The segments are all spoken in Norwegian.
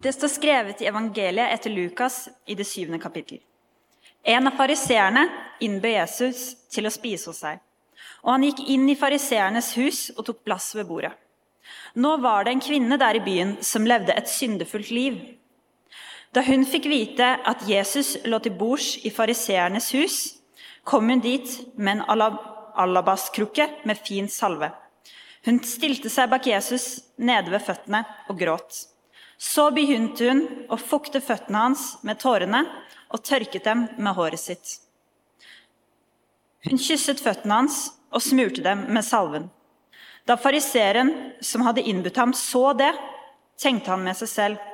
Det står skrevet i evangeliet etter Lukas i det syvende kapittel. En av fariseerne innbød Jesus til å spise hos seg. Og han gikk inn i fariseernes hus og tok plass ved bordet. Nå var det en kvinne der i byen som levde et syndefullt liv. Da hun fikk vite at Jesus lå til bords i fariseernes hus, kom hun dit med en alabaskrukke med fin salve. Hun stilte seg bak Jesus nede ved føttene og gråt. Så begynte hun å fukte føttene hans med tårene og tørket dem med håret sitt. Hun kysset føttene hans og smurte dem med salven. Da fariseeren som hadde innbudt ham, så det, tenkte han med seg selv.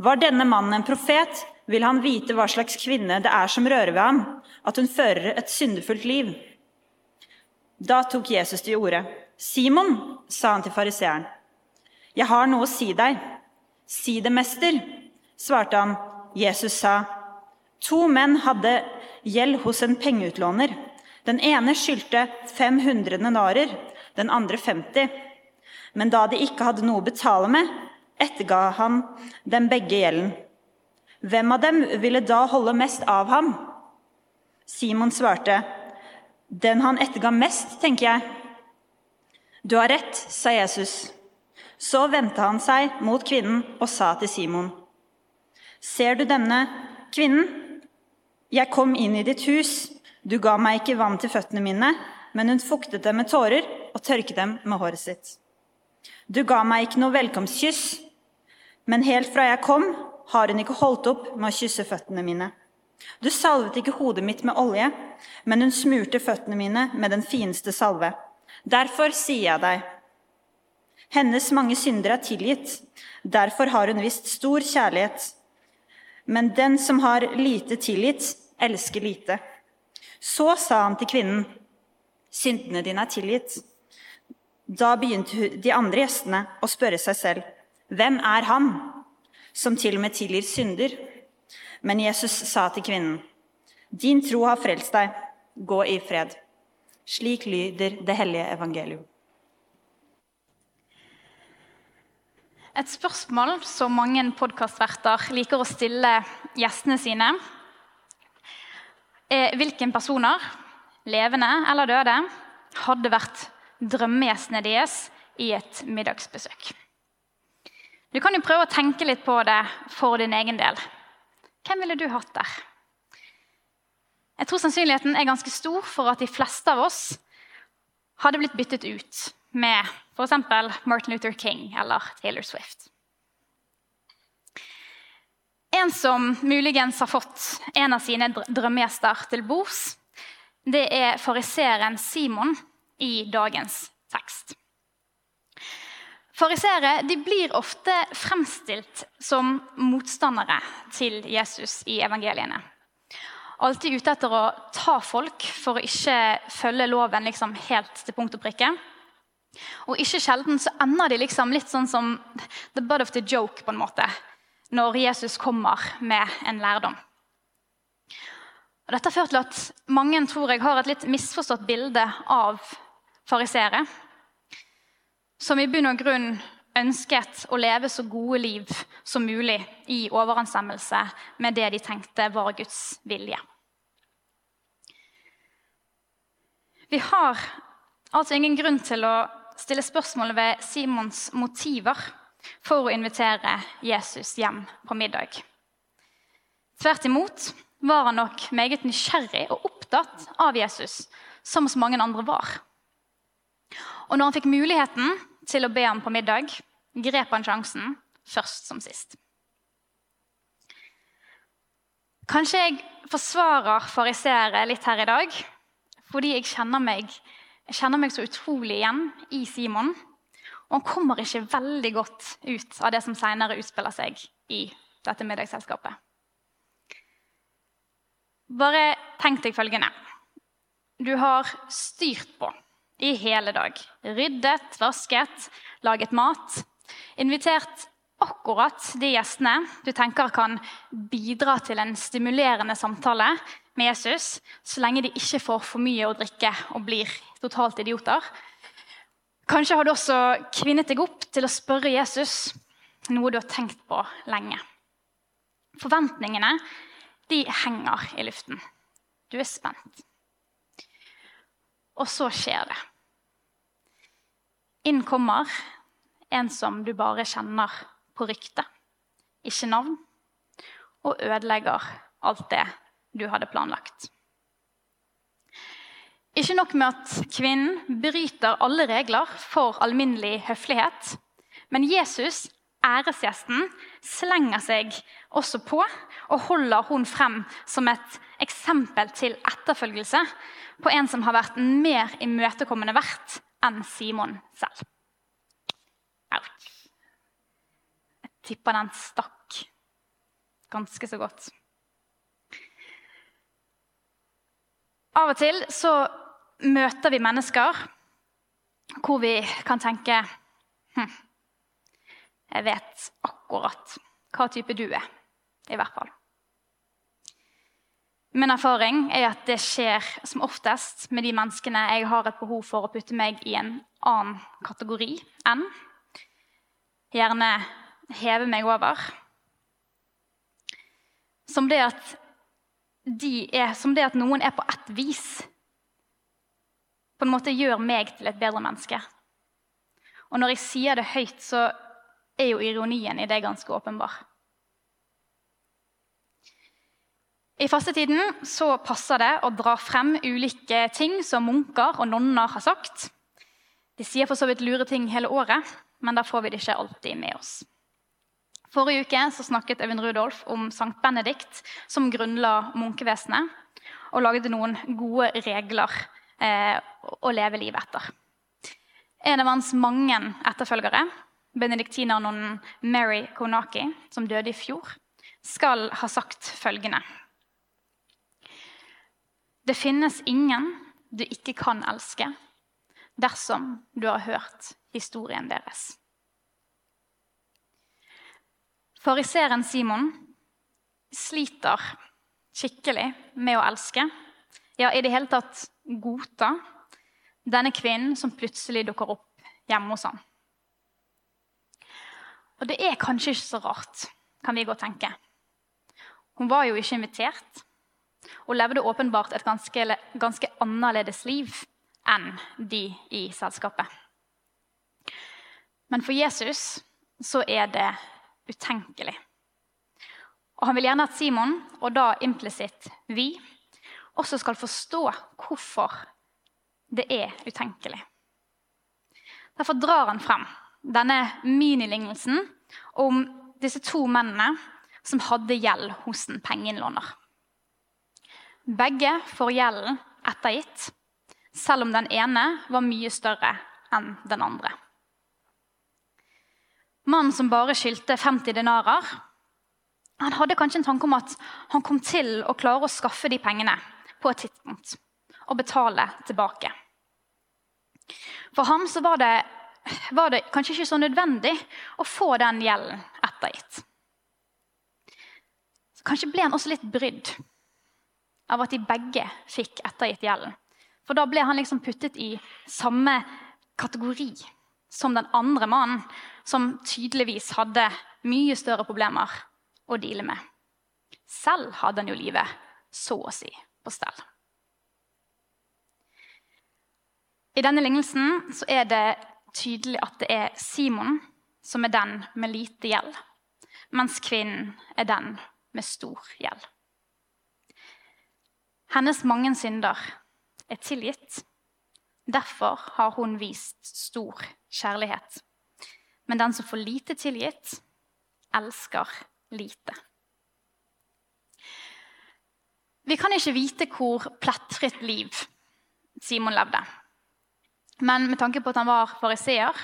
Var denne mannen en profet, vil han vite hva slags kvinne det er som rører ved ham, at hun fører et syndefullt liv. Da tok Jesus til orde. Simon, sa han til fariseeren, jeg har noe å si deg. Si det, mester, svarte han. Jesus sa, to menn hadde gjeld hos en pengeutlåner. Den ene skyldte 500 denarer, den andre 50. Men da de ikke hadde noe å betale med, etterga han dem begge gjelden. Hvem av dem ville da holde mest av ham? Simon svarte, den han etterga mest, tenker jeg. Du har rett, sa Jesus. Så vendte han seg mot kvinnen og sa til Simon, ser du denne kvinnen? Jeg kom inn i ditt hus. Du ga meg ikke vann til føttene mine, men hun fuktet dem med tårer og tørket dem med håret sitt. Du ga meg ikke noe velkomstkyss, men helt fra jeg kom, har hun ikke holdt opp med å kysse føttene mine. Du salvet ikke hodet mitt med olje, men hun smurte føttene mine med den fineste salve. Derfor sier jeg deg, hennes mange synder er tilgitt, derfor har hun vist stor kjærlighet. Men den som har lite tilgitt, elsker lite. Så sa han til kvinnen, syndene dine er tilgitt. Da begynte de andre gjestene å spørre seg selv, hvem er han som til og med tilgir synder? Men Jesus sa til kvinnen, din tro har frelst deg, gå i fred. Slik lyder det hellige evangelium. Et spørsmål som mange podkastverter liker å stille gjestene sine, er hvilken personer, levende eller døde, hadde vært drømmegjestene deres i et middagsbesøk. Du kan jo prøve å tenke litt på det for din egen del. Hvem ville du hatt der? Jeg tror sannsynligheten er ganske stor for at de fleste av oss hadde blitt byttet ut med f.eks. Martin Luther King eller Taylor Swift. En som muligens har fått en av sine drømmegjester til bords, det er fariseeren Simon i dagens tekst. Farisere blir ofte fremstilt som motstandere til Jesus i evangeliene. Alltid ute etter å ta folk for å ikke følge loven liksom helt til punkt og prikke. Og ikke sjelden så ender de liksom litt sånn som the butt of the joke på en måte, når Jesus kommer med en lærdom. Og dette har ført til at mange tror jeg har et litt misforstått bilde av farisere som i bunn og grunn ønsket å leve så gode liv som mulig i overensstemmelse med det de tenkte var Guds vilje. Vi har altså ingen grunn til å stille spørsmål ved Simons motiver for å invitere Jesus hjem på middag. Tvert imot var han nok meget nysgjerrig og opptatt av Jesus, som så mange andre var. Og når han fikk muligheten til å be ham på middag, grep han sjansen først som sist. Kanskje jeg forsvarer fariseere litt her i dag fordi jeg kjenner, meg, jeg kjenner meg så utrolig igjen i Simon. Og han kommer ikke veldig godt ut av det som senere utspiller seg i dette middagsselskapet. Bare tenk deg følgende. Du har styrt på i hele dag. Ryddet, vasket, laget mat. Invitert akkurat de gjestene du tenker kan bidra til en stimulerende samtale med Jesus, så lenge de ikke får for mye å drikke og blir totalt idioter. Kanskje har du også kvinnet deg opp til å spørre Jesus noe du har tenkt på lenge. Forventningene de henger i luften. Du er spent. Og så skjer det. Inn kommer en som du bare kjenner på rykte, ikke navn, og ødelegger alt det du hadde planlagt. Ikke nok med at kvinnen bryter alle regler for alminnelig høflighet, men Jesus, æresgjesten, slenger seg også på og holder hun frem som et eksempel til etterfølgelse på en som har vært en mer imøtekommende vert enn Simon selv. Ouch. Jeg tipper den stakk ganske så godt. Av og til så møter vi mennesker hvor vi kan tenke hm, Jeg vet akkurat hva type du er, i hvert fall. Min erfaring er at det skjer som oftest med de menneskene jeg har et behov for å putte meg i en annen kategori enn. Gjerne heve meg over. Som det at, de er, som det at noen er på ett vis på en måte gjør meg til et bedre menneske. Og når jeg sier det høyt, så er jo ironien i det ganske åpenbar. I fastetiden så passer det å dra frem ulike ting som munker og nonner har sagt. De sier for så vidt lure ting hele året, men da får vi det ikke alltid med oss. Forrige uke snakket Øyvind Rudolf om Sankt Benedikt, som grunnla munkevesenet, og lagde noen gode regler eh, å leve livet etter. En av hans mange etterfølgere, benediktinernonnen Mary Konaki, som døde i fjor, skal ha sagt følgende det finnes ingen du ikke kan elske dersom du har hørt historien deres. Fariseeren Simon sliter skikkelig med å elske, ja, i det hele tatt godta, denne kvinnen som plutselig dukker opp hjemme hos ham. Og det er kanskje ikke så rart, kan vi godt tenke. Hun var jo ikke invitert og levde åpenbart et ganske, ganske annerledes liv enn de i selskapet. Men for Jesus så er det utenkelig. Og Han vil gjerne at Simon, og da implisitt vi, også skal forstå hvorfor det er utenkelig. Derfor drar han frem denne minilignelsen om disse to mennene som hadde gjeld hos en pengeinnlåner. Begge får gjelden ettergitt, selv om den ene var mye større enn den andre. Mannen som bare skyldte 50 denarer, han hadde kanskje en tanke om at han kom til å klare å skaffe de pengene på et tidspunkt og betale tilbake. For ham så var det, var det kanskje ikke så nødvendig å få den gjelden ettergitt. Så kanskje ble han også litt brydd av at de begge fikk ettergitt gjelden. For da ble han liksom puttet i samme kategori som den andre mannen, som tydeligvis hadde mye større problemer å deale med. Selv hadde han jo livet så å si på stell. I denne lignelsen er det tydelig at det er Simon som er den med lite gjeld, mens kvinnen er den med stor gjeld. Hennes mange synder er tilgitt. Derfor har hun vist stor kjærlighet. Men den som får lite tilgitt, elsker lite. Vi kan ikke vite hvor plettfritt liv Simon levde. Men med tanke på at han var fariseer,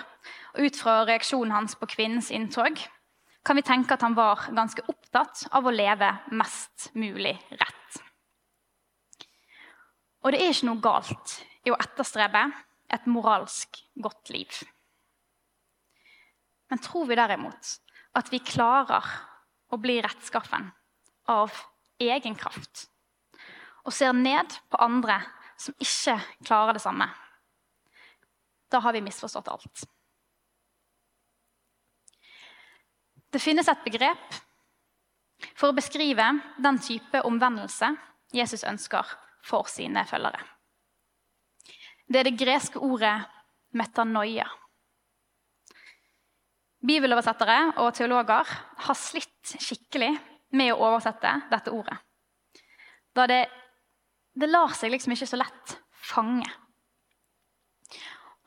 og ut fra reaksjonen hans på kvinnens inntog, kan vi tenke at han var ganske opptatt av å leve mest mulig rett. Og det er ikke noe galt i å etterstrebe et moralsk godt liv. Men tror vi derimot at vi klarer å bli rettskaffen av egen kraft og ser ned på andre som ikke klarer det samme, da har vi misforstått alt. Det finnes et begrep for å beskrive den type omvendelse Jesus ønsker for sine følgere. Det er det greske ordet metanoia. Bibeloversettere og teologer har slitt skikkelig med å oversette dette ordet. Da det, det lar seg liksom ikke så lett fange.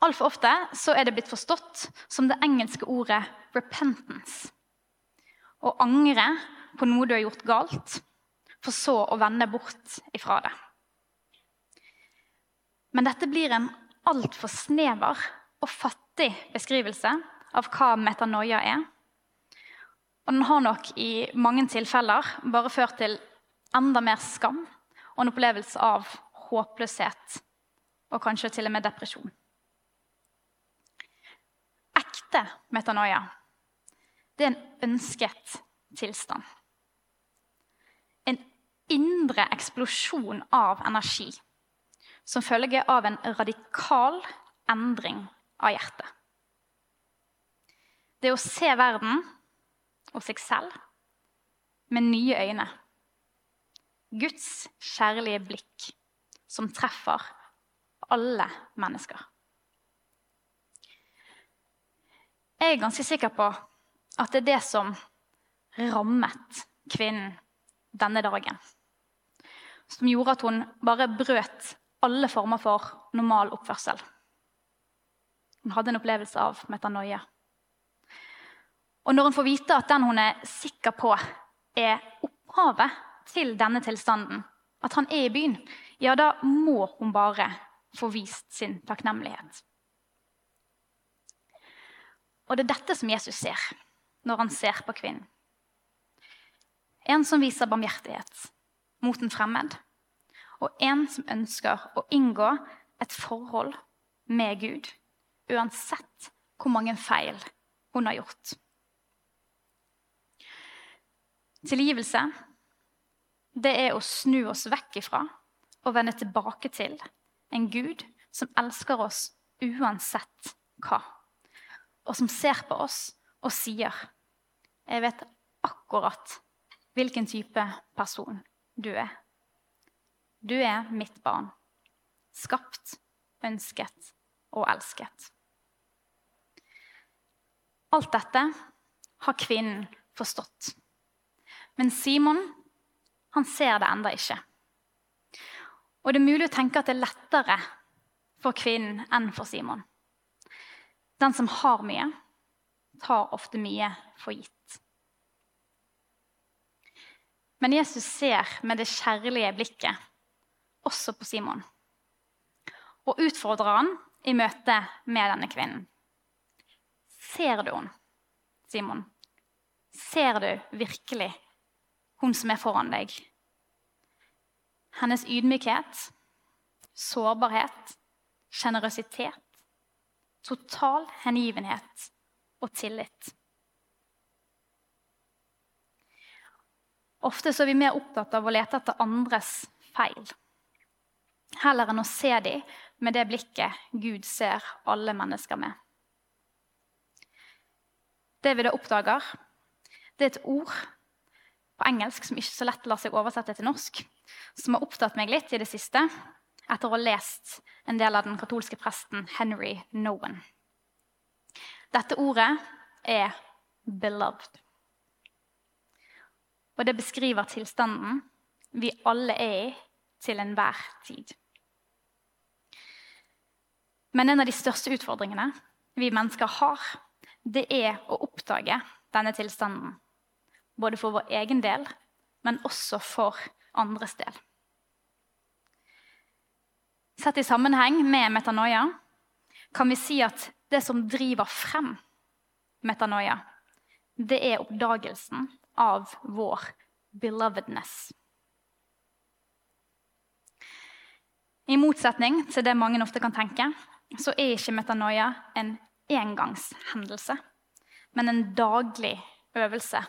Altfor ofte så er det blitt forstått som det engelske ordet 'repentance'. Å angre på noe du har gjort galt, for så å vende bort ifra det. Men dette blir en altfor snever og fattig beskrivelse av hva metanoia er. Og den har nok i mange tilfeller bare ført til enda mer skam og en opplevelse av håpløshet og kanskje til og med depresjon ekte metanoia, det er en ønsket tilstand. En indre eksplosjon av energi som følge av en radikal endring av hjertet. Det å se verden og seg selv med nye øyne. Guds kjærlige blikk som treffer alle mennesker. Jeg er ganske sikker på at det er det som rammet kvinnen denne dagen. Som gjorde at hun bare brøt alle former for normal oppførsel. Hun hadde en opplevelse av metanoia. Og når hun får vite at den hun er sikker på er opphavet til denne tilstanden, at han er i byen, ja, da må hun bare få vist sin takknemlighet. Og det er dette som Jesus ser når han ser på kvinnen. En som viser barmhjertighet mot en fremmed, og en som ønsker å inngå et forhold med Gud, uansett hvor mange feil hun har gjort. Tilgivelse det er å snu oss vekk ifra og vende tilbake til en Gud som elsker oss uansett hva og som ser på oss og sier Jeg vet akkurat hvilken type person du er. Du er mitt barn. Skapt, ønsket og elsket. Alt dette har kvinnen forstått. Men Simon han ser det enda ikke. Og det er mulig å tenke at det er lettere for kvinnen enn for Simon. Den som har mye, tar ofte mye for gitt. Men Jesus ser med det kjærlige blikket også på Simon og utfordrer han i møte med denne kvinnen. Ser du henne, Simon? Ser du virkelig hun som er foran deg? Hennes ydmykhet, sårbarhet, sjenerøsitet total hengivenhet og tillit. Ofte er vi mer opptatt av å lete etter andres feil, heller enn å se dem med det blikket Gud ser alle mennesker med. Det vi da oppdager, det er et ord på engelsk som ikke så lett lar seg oversette til norsk, som har opptatt meg litt i det siste, etter å ha lest en del av den katolske presten Henry Nowen. Dette ordet er 'beloved'. Og det beskriver tilstanden vi alle er i til enhver tid. Men en av de største utfordringene vi mennesker har, det er å oppdage denne tilstanden. Både for vår egen del, men også for andres del. Sett i sammenheng med metanoia kan vi si at det som driver frem metanoia, det er oppdagelsen av vår belovedness. I motsetning til det mange ofte kan tenke, så er ikke metanoia en engangshendelse, men en daglig øvelse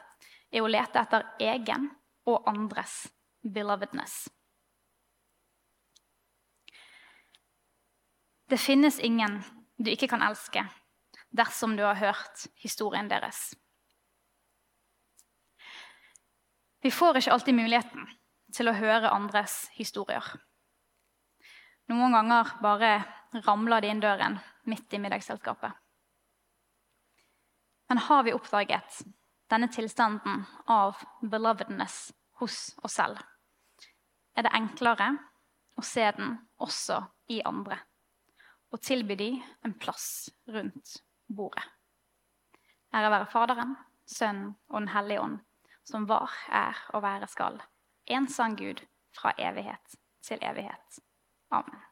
i å lete etter egen og andres belovedness. Det finnes ingen du ikke kan elske dersom du har hørt historien deres. Vi får ikke alltid muligheten til å høre andres historier. Noen ganger bare ramler de inn døren midt i middagsselskapet. Men har vi oppdaget denne tilstanden av belovedness hos oss selv, er det enklere å se den også i andre og tilby dem en plass rundt bordet. Ære være Faderen, Sønnen og Den hellige ånd, som var, er og være skal. En sann Gud fra evighet til evighet. Amen.